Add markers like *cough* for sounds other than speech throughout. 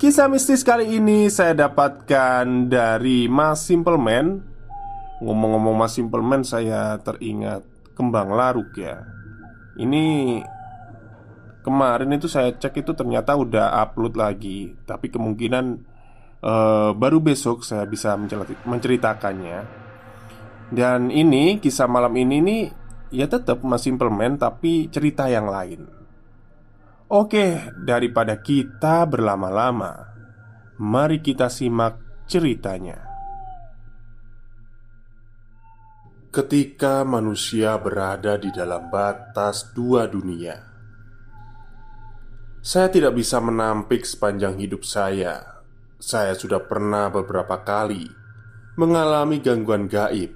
Kisah mistis kali ini saya dapatkan dari Mas Simple Man Ngomong-ngomong Mas Simple Man saya teringat Kembang Laruk ya. Ini Kemarin itu saya cek itu ternyata udah upload lagi. Tapi kemungkinan uh, Baru besok saya bisa menceritakannya. Dan ini kisah malam ini nih Ya tetap Mas Simple Man tapi cerita yang lain Oke, daripada kita berlama-lama, mari kita simak ceritanya. Ketika manusia berada di dalam batas dua dunia, saya tidak bisa menampik sepanjang hidup saya. Saya sudah pernah beberapa kali mengalami gangguan gaib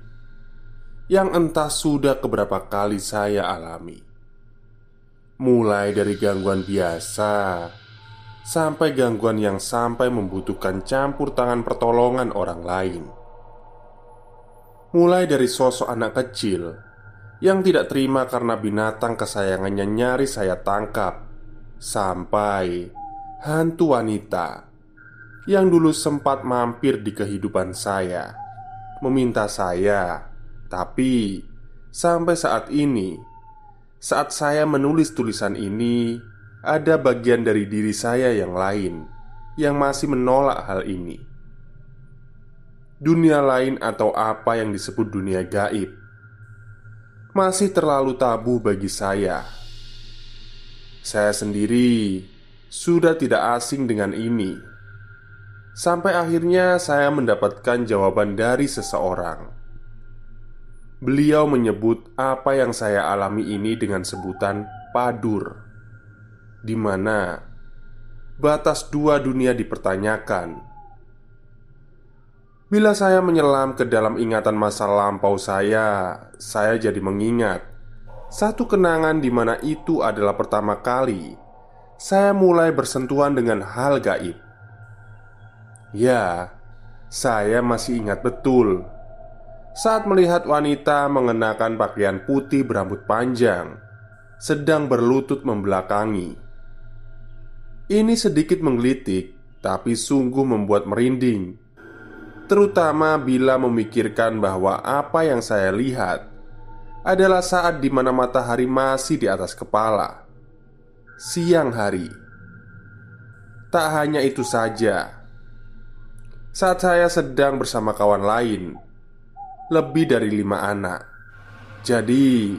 yang entah sudah keberapa kali saya alami mulai dari gangguan biasa sampai gangguan yang sampai membutuhkan campur tangan pertolongan orang lain. Mulai dari sosok anak kecil yang tidak terima karena binatang kesayangannya nyaris saya tangkap, sampai hantu wanita yang dulu sempat mampir di kehidupan saya, meminta saya, tapi sampai saat ini saat saya menulis tulisan ini, ada bagian dari diri saya yang lain yang masih menolak hal ini. Dunia lain atau apa yang disebut dunia gaib masih terlalu tabu bagi saya. Saya sendiri sudah tidak asing dengan ini. Sampai akhirnya saya mendapatkan jawaban dari seseorang Beliau menyebut apa yang saya alami ini dengan sebutan padur di mana batas dua dunia dipertanyakan Bila saya menyelam ke dalam ingatan masa lampau saya, saya jadi mengingat satu kenangan di mana itu adalah pertama kali saya mulai bersentuhan dengan hal gaib. Ya, saya masih ingat betul saat melihat wanita mengenakan pakaian putih berambut panjang sedang berlutut membelakangi. Ini sedikit menggelitik, tapi sungguh membuat merinding, terutama bila memikirkan bahwa apa yang saya lihat adalah saat di mana matahari masih di atas kepala, siang hari. Tak hanya itu saja, saat saya sedang bersama kawan lain lebih dari lima anak. Jadi,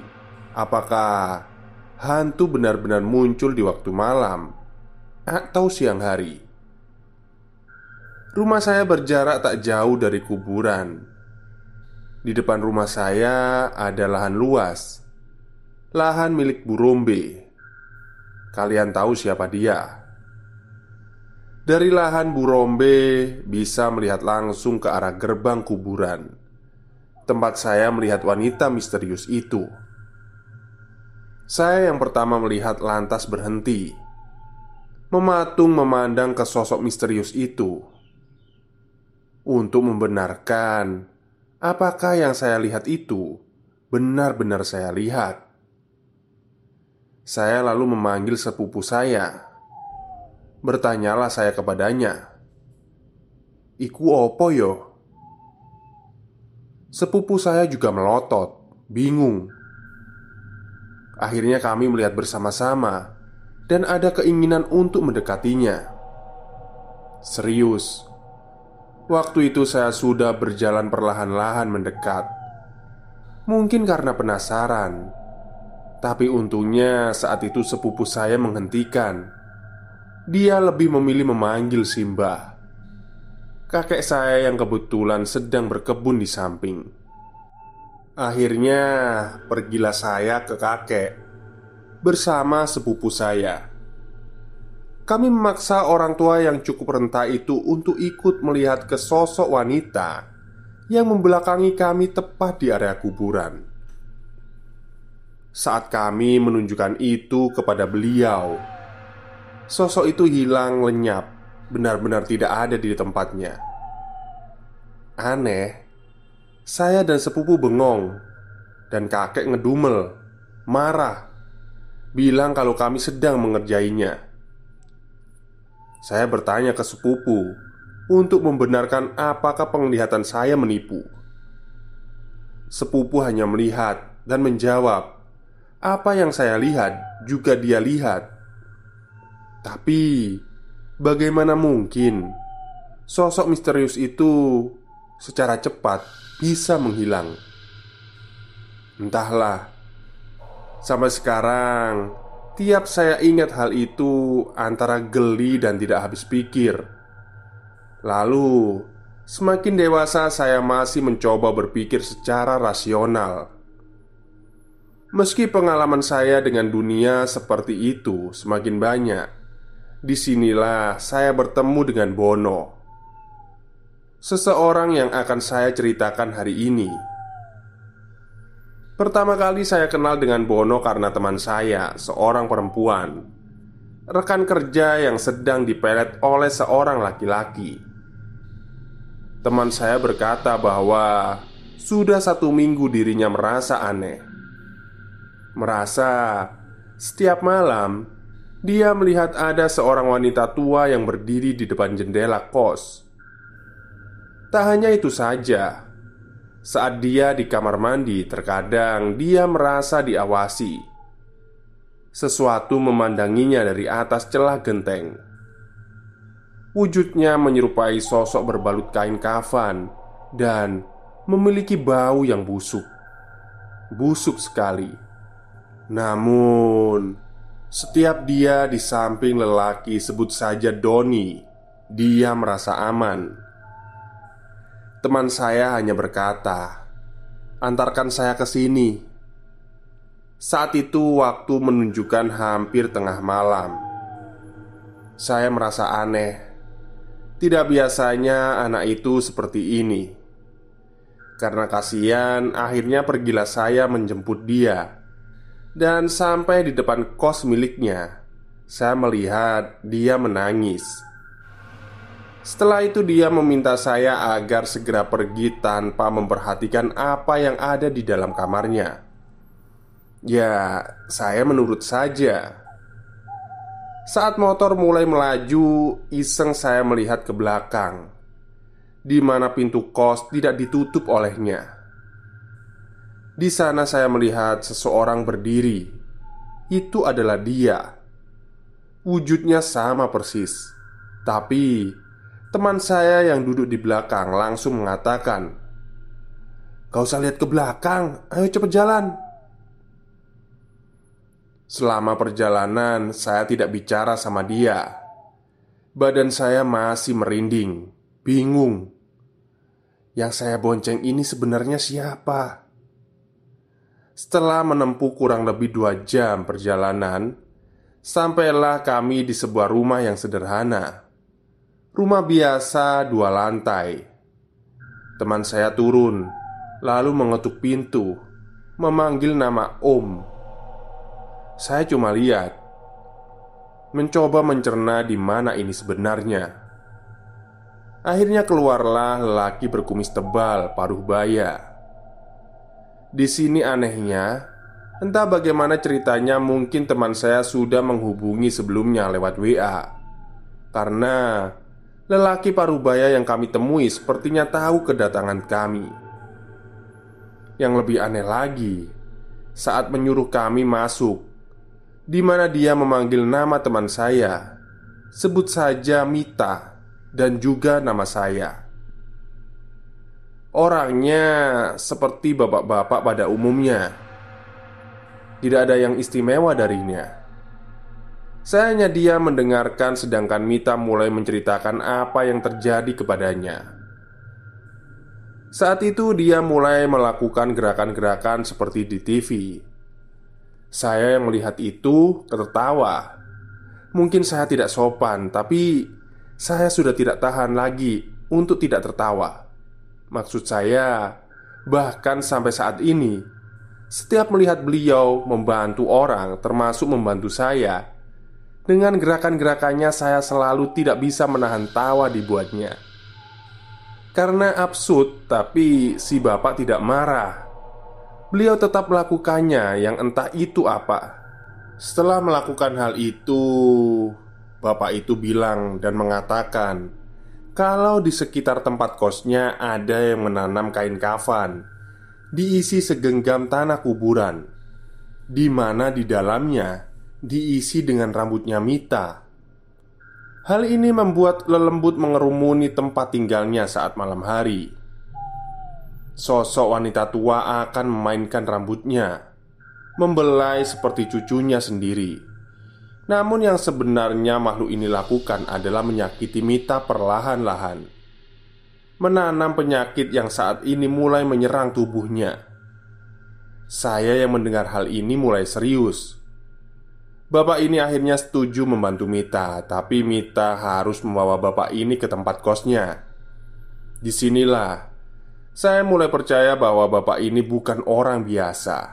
apakah hantu benar-benar muncul di waktu malam atau siang hari? Rumah saya berjarak tak jauh dari kuburan. Di depan rumah saya ada lahan luas, lahan milik Burombe. Kalian tahu siapa dia? Dari lahan Burombe bisa melihat langsung ke arah gerbang kuburan tempat saya melihat wanita misterius itu. Saya yang pertama melihat lantas berhenti Mematung memandang ke sosok misterius itu Untuk membenarkan Apakah yang saya lihat itu Benar-benar saya lihat Saya lalu memanggil sepupu saya Bertanyalah saya kepadanya Iku opo yo? Sepupu saya juga melotot Bingung. Akhirnya kami melihat bersama-sama Dan ada keinginan untuk mendekatinya. Serius Waktu itu saya sudah berjalan perlahan-lahan mendekat. Mungkin karena penasaran Tapi untungnya saat itu sepupu saya menghentikan. Dia lebih memilih memanggil Simbah Kakek saya yang kebetulan sedang berkebun di samping Akhirnya, pergilah saya ke kakek bersama sepupu saya. Kami memaksa orang tua yang cukup renta itu untuk ikut melihat ke sosok wanita yang membelakangi kami tepat di area kuburan. Saat kami menunjukkan itu kepada beliau, sosok itu hilang lenyap, benar-benar tidak ada di tempatnya. Aneh, saya dan sepupu bengong Dan kakek ngedumel Marah Bilang kalau kami sedang mengerjainya. Saya bertanya ke sepupu Untuk membenarkan apakah penglihatan saya menipu. Sepupu hanya melihat dan menjawab Apa yang saya lihat juga dia lihat. Tapi Bagaimana mungkin Sosok misterius itu Secara cepat bisa menghilang. Entahlah, sampai sekarang tiap saya ingat hal itu antara geli dan tidak habis pikir. Lalu, semakin dewasa saya masih mencoba berpikir secara rasional. Meski pengalaman saya dengan dunia seperti itu semakin banyak, di sinilah saya bertemu dengan Bono seseorang yang akan saya ceritakan hari ini. Pertama kali saya kenal dengan Bono karena teman saya, seorang perempuan, rekan kerja yang sedang dipelet oleh seorang laki-laki. Teman saya berkata bahwa sudah satu minggu dirinya merasa aneh, merasa setiap malam dia melihat ada seorang wanita tua yang berdiri di depan jendela kos Tak hanya itu saja, saat dia di kamar mandi, terkadang dia merasa diawasi. Sesuatu memandanginya dari atas celah genteng. Wujudnya menyerupai sosok berbalut kain kafan dan memiliki bau yang busuk. Busuk sekali. Namun, setiap dia di samping lelaki sebut saja Doni, dia merasa aman Teman saya hanya berkata, "Antarkan saya ke sini." Saat itu waktu menunjukkan hampir tengah malam. Saya merasa aneh. Tidak biasanya anak itu seperti ini. Karena kasihan, akhirnya pergilah saya menjemput dia. Dan sampai di depan kos miliknya, saya melihat dia menangis. Setelah itu dia meminta saya agar segera pergi tanpa memperhatikan apa yang ada di dalam kamarnya Ya, saya menurut saja Saat motor mulai melaju, iseng saya melihat ke belakang di mana pintu kos tidak ditutup olehnya. Di sana saya melihat seseorang berdiri. Itu adalah dia. Wujudnya sama persis, tapi Teman saya yang duduk di belakang langsung mengatakan Gak usah lihat ke belakang, ayo cepet jalan Selama perjalanan saya tidak bicara sama dia Badan saya masih merinding, bingung Yang saya bonceng ini sebenarnya siapa? Setelah menempuh kurang lebih dua jam perjalanan Sampailah kami di sebuah rumah yang sederhana Rumah biasa dua lantai Teman saya turun Lalu mengetuk pintu Memanggil nama Om Saya cuma lihat, mencoba mencerna di mana ini sebenarnya. Akhirnya keluarlah lelaki berkumis tebal, paruh baya. Di sini anehnya, entah bagaimana ceritanya, mungkin teman saya sudah menghubungi sebelumnya lewat WA. Karena lelaki paruh baya yang kami temui sepertinya tahu kedatangan kami. Yang lebih aneh lagi, saat menyuruh kami masuk di mana dia memanggil nama teman saya. Sebut saja Mita dan juga nama saya. Orangnya seperti bapak-bapak pada umumnya. Tidak ada yang istimewa darinya. Saya hanya dia mendengarkan sedangkan Mita mulai menceritakan apa yang terjadi kepadanya. Saat itu dia mulai melakukan gerakan-gerakan seperti di TV saya yang melihat itu tertawa. Mungkin saya tidak sopan, tapi saya sudah tidak tahan lagi untuk tidak tertawa. Maksud saya, bahkan sampai saat ini, setiap melihat beliau membantu orang, termasuk membantu saya, dengan gerakan-gerakannya saya selalu tidak bisa menahan tawa dibuatnya. Karena absurd, tapi si bapak tidak marah beliau tetap melakukannya yang entah itu apa. Setelah melakukan hal itu, bapak itu bilang dan mengatakan kalau di sekitar tempat kosnya ada yang menanam kain kafan diisi segenggam tanah kuburan, di mana di dalamnya diisi dengan rambutnya Mita. Hal ini membuat lelembut mengerumuni tempat tinggalnya saat malam hari. Sosok wanita tua akan memainkan rambutnya Membelai seperti cucunya sendiri Namun yang sebenarnya makhluk ini lakukan adalah menyakiti Mita perlahan-lahan. Menanam penyakit yang saat ini mulai menyerang tubuhnya. Saya yang mendengar hal ini mulai serius. Bapak ini akhirnya setuju membantu Mita Tapi Mita harus membawa bapak ini ke tempat kosnya. Di sinilah saya mulai percaya bahwa bapak ini bukan orang biasa,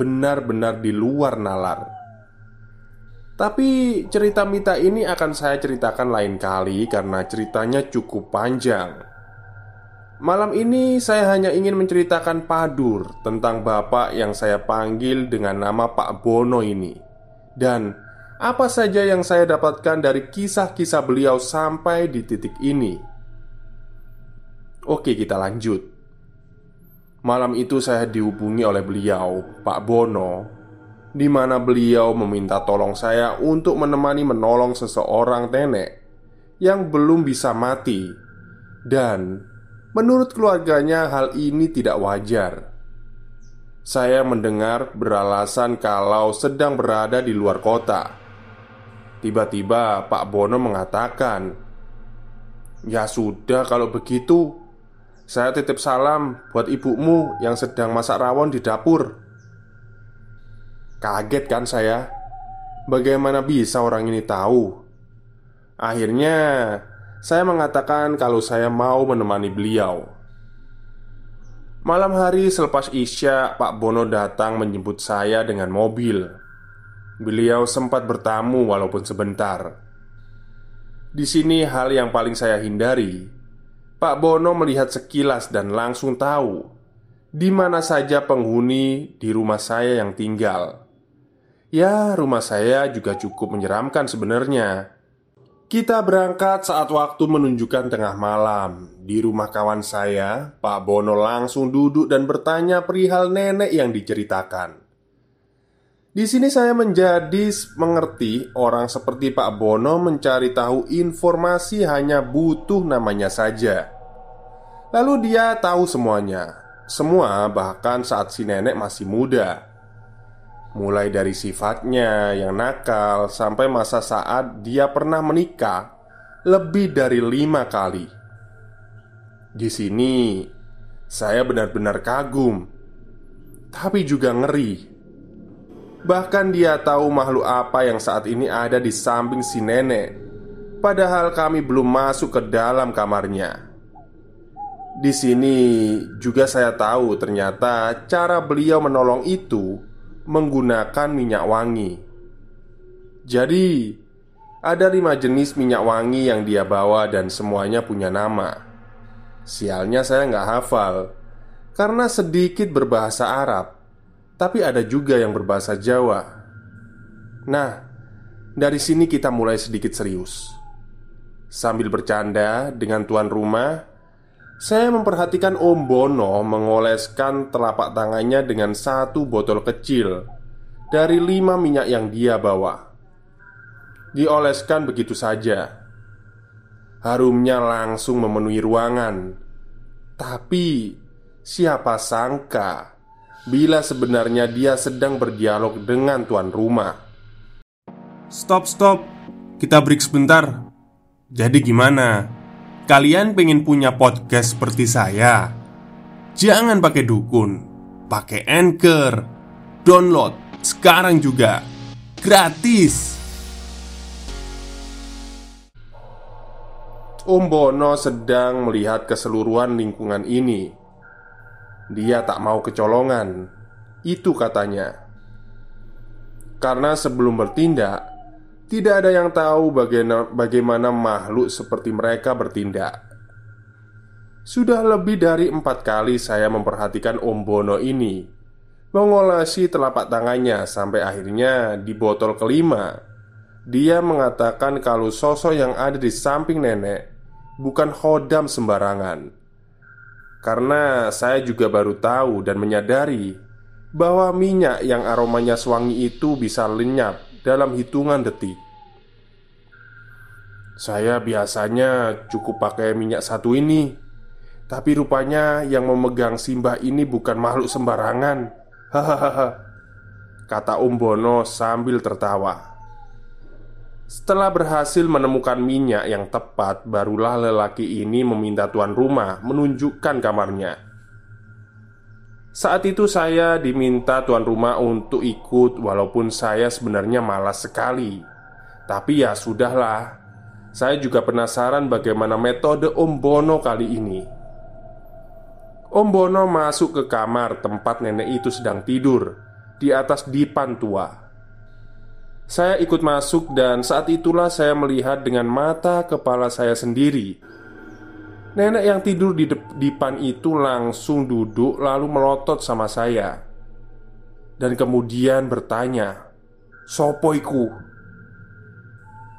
benar-benar di luar nalar. Tapi cerita Mita ini akan saya ceritakan lain kali karena ceritanya cukup panjang. Malam ini saya hanya ingin menceritakan padur tentang bapak yang saya panggil dengan nama Pak Bono ini. Dan apa saja yang saya dapatkan dari kisah-kisah beliau sampai di titik ini. Oke kita lanjut. Malam itu saya dihubungi oleh beliau, Pak Bono di mana beliau meminta tolong saya untuk menemani menolong seseorang nenek yang belum bisa mati dan menurut keluarganya hal ini tidak wajar. Saya mendengar beralasan kalau sedang berada di luar kota. Tiba-tiba Pak Bono mengatakan, "Ya sudah kalau begitu, saya titip salam buat ibumu yang sedang masak rawon di dapur. Kaget kan saya? Bagaimana bisa orang ini tahu? Akhirnya, saya mengatakan kalau saya mau menemani beliau. Malam hari selepas Isya, Pak Bono datang menjemput saya dengan mobil. Beliau sempat bertamu walaupun sebentar. Di sini hal yang paling saya hindari Pak Bono melihat sekilas dan langsung tahu di mana saja penghuni di rumah saya yang tinggal. Ya, rumah saya juga cukup menyeramkan sebenarnya. Kita berangkat saat waktu menunjukkan tengah malam. Di rumah kawan saya, Pak Bono langsung duduk dan bertanya perihal nenek yang diceritakan. Di sini saya menjadi mengerti orang seperti Pak Bono mencari tahu informasi hanya butuh namanya saja. Lalu dia tahu semuanya. Semua bahkan saat si nenek masih muda Mulai dari sifatnya yang nakal Sampai masa saat dia pernah menikah Lebih dari lima kali. Di sini Saya benar-benar kagum Tapi juga ngeri. Bahkan dia tahu makhluk apa yang saat ini ada di samping si nenek Padahal kami belum masuk ke dalam kamarnya. Di sini juga saya tahu ternyata cara beliau menolong itu menggunakan minyak wangi. Jadi, ada lima jenis minyak wangi yang dia bawa dan semuanya punya nama. Sialnya saya nggak hafal karena sedikit berbahasa Arab, tapi ada juga yang berbahasa Jawa. Nah, dari sini kita mulai sedikit serius. Sambil bercanda dengan tuan rumah, saya memperhatikan Om Bono mengoleskan telapak tangannya dengan satu botol kecil dari lima minyak yang dia bawa. Dioleskan begitu saja. Harumnya langsung memenuhi ruangan. Tapi siapa sangka bila sebenarnya dia sedang berdialog dengan tuan rumah. Stop, stop. Kita break sebentar. Jadi gimana? Kalian pengen punya podcast seperti saya? Jangan pakai dukun, pakai Anchor. Download sekarang juga. Gratis. Om Bono sedang melihat keseluruhan lingkungan ini. Dia tak mau kecolongan, itu katanya. Karena sebelum bertindak, tidak ada yang tahu bagaimana, bagaimana makhluk seperti mereka bertindak. Sudah lebih dari empat kali saya memperhatikan Om Bono ini. Mengolesi telapak tangannya sampai akhirnya di botol kelima. Dia mengatakan kalau sosok yang ada di samping nenek bukan khodam sembarangan. Karena saya juga baru tahu dan menyadari Bahwa minyak yang aromanya sewangi itu bisa lenyap dalam hitungan detik. Saya biasanya cukup pakai minyak satu ini Tapi rupanya yang memegang simbah ini bukan makhluk sembarangan. *laughs* Hahaha Kata Om Bono sambil tertawa. Setelah berhasil menemukan minyak yang tepat, barulah lelaki ini meminta tuan rumah menunjukkan kamarnya. Saat itu saya diminta tuan rumah untuk ikut walaupun saya sebenarnya malas sekali. Tapi ya sudahlah. Saya juga penasaran bagaimana metode Om Bono kali ini. Om Bono masuk ke kamar tempat nenek itu sedang tidur di atas dipan tua. Saya ikut masuk dan saat itulah saya melihat dengan mata kepala saya sendiri Nenek yang tidur di depan itu langsung duduk lalu melotot sama saya. Dan kemudian bertanya Sopoiku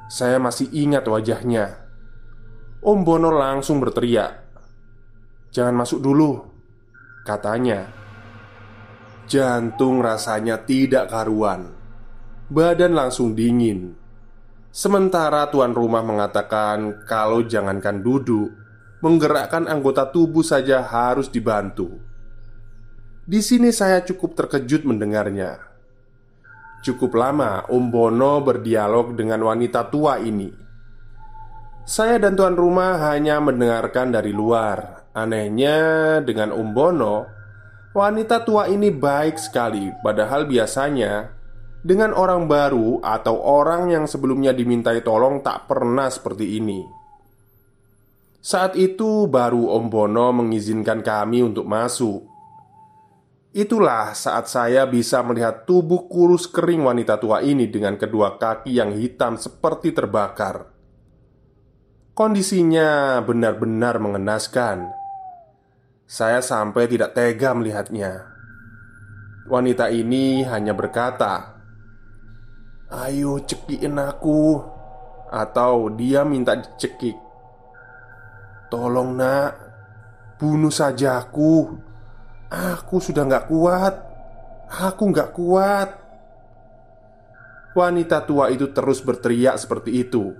Saya masih ingat wajahnya. Om Bono langsung berteriak Jangan masuk dulu Katanya. Jantung rasanya tidak karuan. Badan langsung dingin. Sementara tuan rumah mengatakan kalau jangankan duduk, menggerakkan anggota tubuh saja harus dibantu. Di sini saya cukup terkejut mendengarnya. Cukup lama Om Bono berdialog dengan wanita tua ini. Saya dan tuan rumah hanya mendengarkan dari luar. Anehnya dengan Om Bono, wanita tua ini baik sekali, padahal biasanya dengan orang baru atau orang yang sebelumnya dimintai tolong tak pernah seperti ini. Saat itu baru Om Bono mengizinkan kami untuk masuk. Itulah saat saya bisa melihat tubuh kurus kering wanita tua ini dengan kedua kaki yang hitam seperti terbakar. Kondisinya benar-benar mengenaskan. Saya sampai tidak tega melihatnya. Wanita ini hanya berkata, Ayo cekikin aku Atau dia minta dicekik Tolong nak. Bunuh saja aku. Aku sudah gak kuat. Aku gak kuat. Wanita tua itu terus berteriak seperti itu.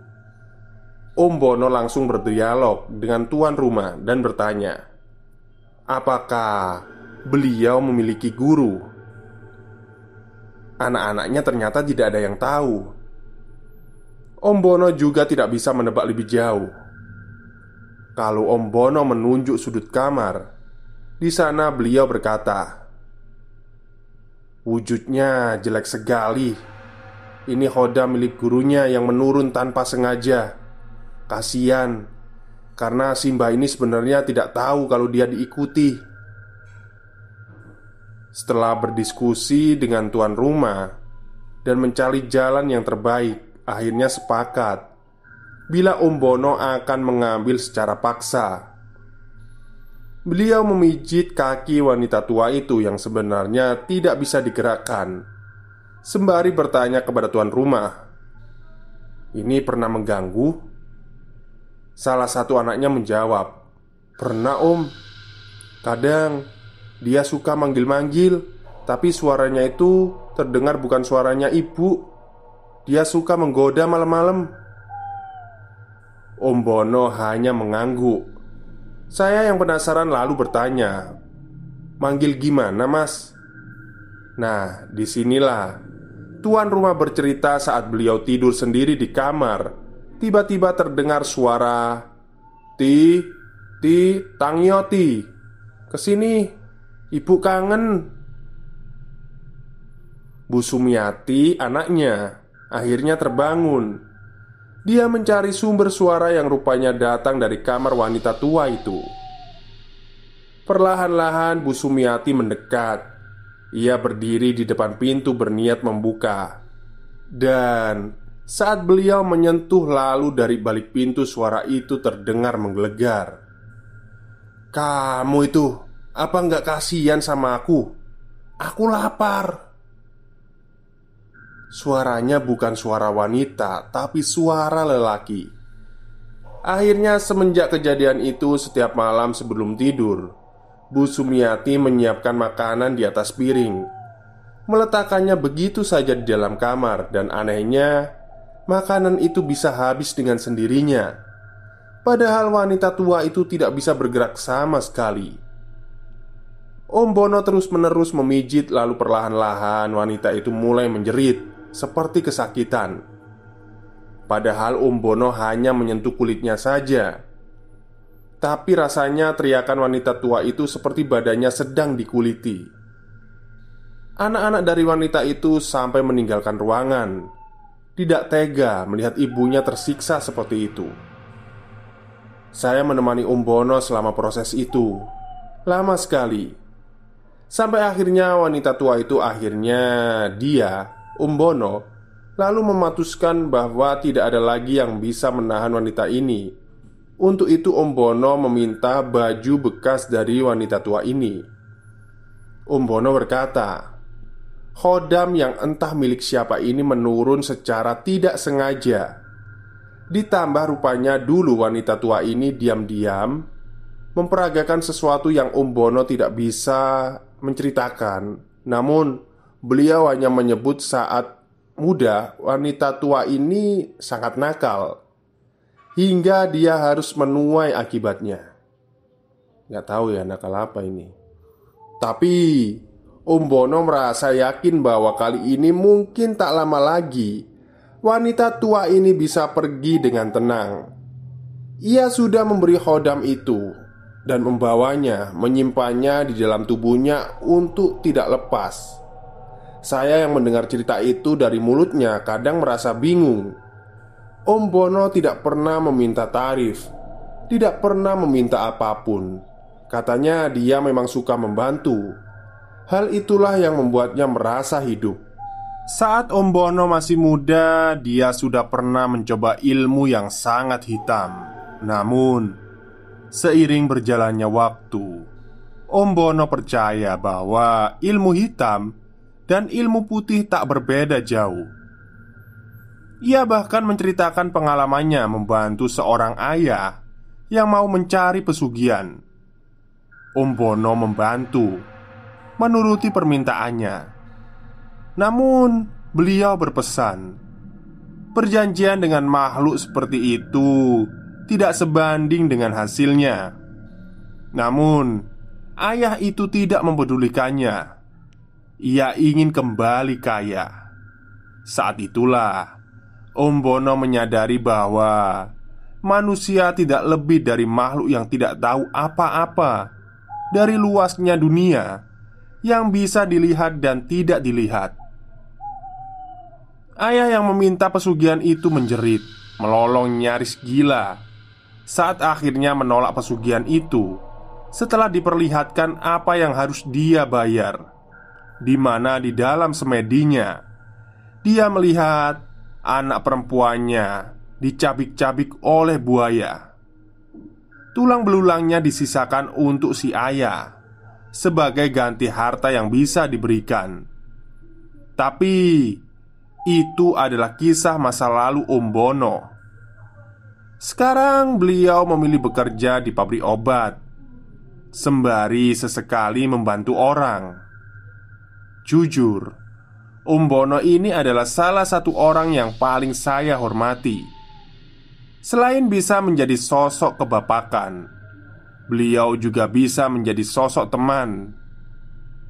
Om Bono langsung berdialog dengan tuan rumah dan bertanya Apakah beliau memiliki guru? Anak-anaknya ternyata tidak ada yang tahu. Om Bono juga tidak bisa menebak lebih jauh Kalau Om Bono menunjuk sudut kamar Di sana beliau berkata Wujudnya jelek sekali. Ini hoda milik gurunya yang menurun tanpa sengaja. Kasian Karena Simba ini sebenarnya tidak tahu kalau dia diikuti. Setelah berdiskusi dengan tuan rumah dan mencari jalan yang terbaik, akhirnya sepakat bila Om Bono akan mengambil secara paksa. Beliau memijit kaki wanita tua itu yang sebenarnya tidak bisa digerakkan, sembari bertanya kepada tuan rumah, "Ini pernah mengganggu?" Salah satu anaknya menjawab, "Pernah, Om. Kadang dia suka manggil-manggil, tapi suaranya itu terdengar bukan suaranya ibu. Dia suka menggoda malam-malam. Om Bono hanya mengangguk. Saya yang penasaran lalu bertanya, "Manggil gimana, Mas?" Nah, di sinilah tuan rumah bercerita saat beliau tidur sendiri di kamar. Tiba-tiba terdengar suara Ti, Ti, Tangyoti Ke sini, ibu kangen Bu Sumiati, anaknya, akhirnya terbangun Dia mencari sumber suara yang rupanya datang dari kamar wanita tua itu Perlahan-lahan Bu Sumiati mendekat Ia berdiri di depan pintu berniat membuka Dan saat beliau menyentuh lalu dari balik pintu suara itu terdengar menggelegar kamu itu apa nggak kasihan sama aku? Aku lapar. Suaranya bukan suara wanita, tapi suara lelaki. Akhirnya, semenjak kejadian itu, setiap malam sebelum tidur, Bu Sumiati menyiapkan makanan di atas piring, meletakkannya begitu saja di dalam kamar, dan anehnya, makanan itu bisa habis dengan sendirinya Padahal wanita tua itu tidak bisa bergerak sama sekali. Om Bono terus-menerus memijit, lalu perlahan-lahan wanita itu mulai menjerit seperti kesakitan. Padahal Om Bono hanya menyentuh kulitnya saja. Tapi rasanya teriakan wanita tua itu seperti badannya sedang dikuliti. Anak-anak dari wanita itu sampai meninggalkan ruangan, tidak tega melihat ibunya tersiksa seperti itu. Saya menemani Om Bono selama proses itu Lama sekali Sampai akhirnya wanita tua itu akhirnya dia, Om Bono Lalu mematuskan bahwa tidak ada lagi yang bisa menahan wanita ini. Untuk itu Om Bono meminta baju bekas dari wanita tua ini. Om Bono berkata Khodam yang entah milik siapa ini menurun secara tidak sengaja. Ditambah rupanya dulu wanita tua ini diam-diam Memperagakan sesuatu yang Om Bono tidak bisa menceritakan. Namun beliau hanya menyebut saat muda Wanita tua ini sangat nakal Hingga dia harus menuai akibatnya Gak tahu ya nakal apa ini Tapi Om Bono merasa yakin bahwa kali ini mungkin tak lama lagi wanita tua ini bisa pergi dengan tenang. Ia sudah memberi khodam itu dan membawanya, menyimpannya di dalam tubuhnya untuk tidak lepas. Saya yang mendengar cerita itu dari mulutnya kadang merasa bingung. Om Bono tidak pernah meminta tarif, tidak pernah meminta apa pun. Katanya dia memang suka membantu. Hal itulah yang membuatnya merasa hidup. Saat Om Bono masih muda, dia sudah pernah mencoba ilmu yang sangat hitam. Namun, seiring berjalannya waktu, Om Bono percaya bahwa ilmu hitam dan ilmu putih tak berbeda jauh. Ia bahkan menceritakan pengalamannya membantu seorang ayah yang mau mencari pesugihan. Om Bono membantu, menuruti permintaannya namun, beliau berpesan, perjanjian dengan makhluk seperti itu tidak sebanding dengan hasilnya. Namun, ayah itu tidak mempedulikannya. Ia ingin kembali kaya. Saat itulah Om Bono menyadari bahwa manusia tidak lebih dari makhluk yang tidak tahu apa-apa dari luasnya dunia yang bisa dilihat dan tidak dilihat. Ayah yang meminta pesugihan itu menjerit, melolong nyaris gila saat akhirnya menolak pesugihan itu setelah diperlihatkan apa yang harus dia bayar. Di mana di dalam semedinya dia melihat anak perempuannya dicabik-cabik oleh buaya. Tulang belulangnya disisakan untuk si ayah sebagai ganti harta yang bisa diberikan. Tapi itu adalah kisah masa lalu Om Bono. Sekarang beliau memilih bekerja di pabrik obat, sembari sesekali membantu orang. Jujur, Om Bono ini adalah salah satu orang yang paling saya hormati. Selain bisa menjadi sosok kebapakan, beliau juga bisa menjadi sosok teman.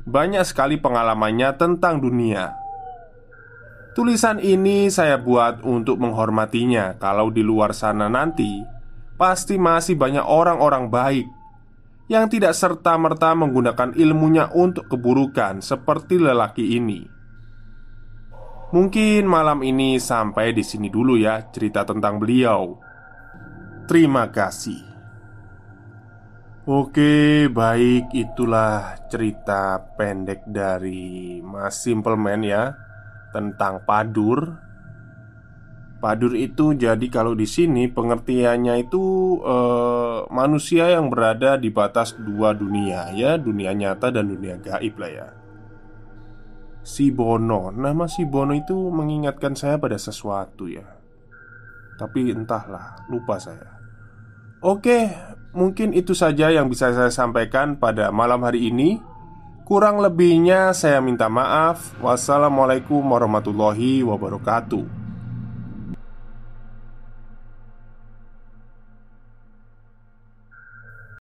Banyak sekali pengalamannya tentang dunia. Tulisan ini saya buat untuk menghormatinya. Kalau di luar sana nanti, pasti masih banyak orang-orang baik yang tidak serta-merta menggunakan ilmunya untuk keburukan, seperti lelaki ini. Mungkin malam ini sampai di sini dulu ya cerita tentang beliau. Terima kasih. Oke, baik itulah cerita pendek dari Mas Simple Man ya tentang padur. Padur itu jadi kalau di sini pengertiannya itu eh, manusia yang berada di batas dua dunia ya, dunia nyata dan dunia gaib lah ya. Si Bono. Nama si Bono itu mengingatkan saya pada sesuatu ya. Tapi entahlah, lupa saya. Oke, mungkin itu saja yang bisa saya sampaikan pada malam hari ini. Kurang lebihnya saya minta maaf. Wassalamualaikum warahmatullahi wabarakatuh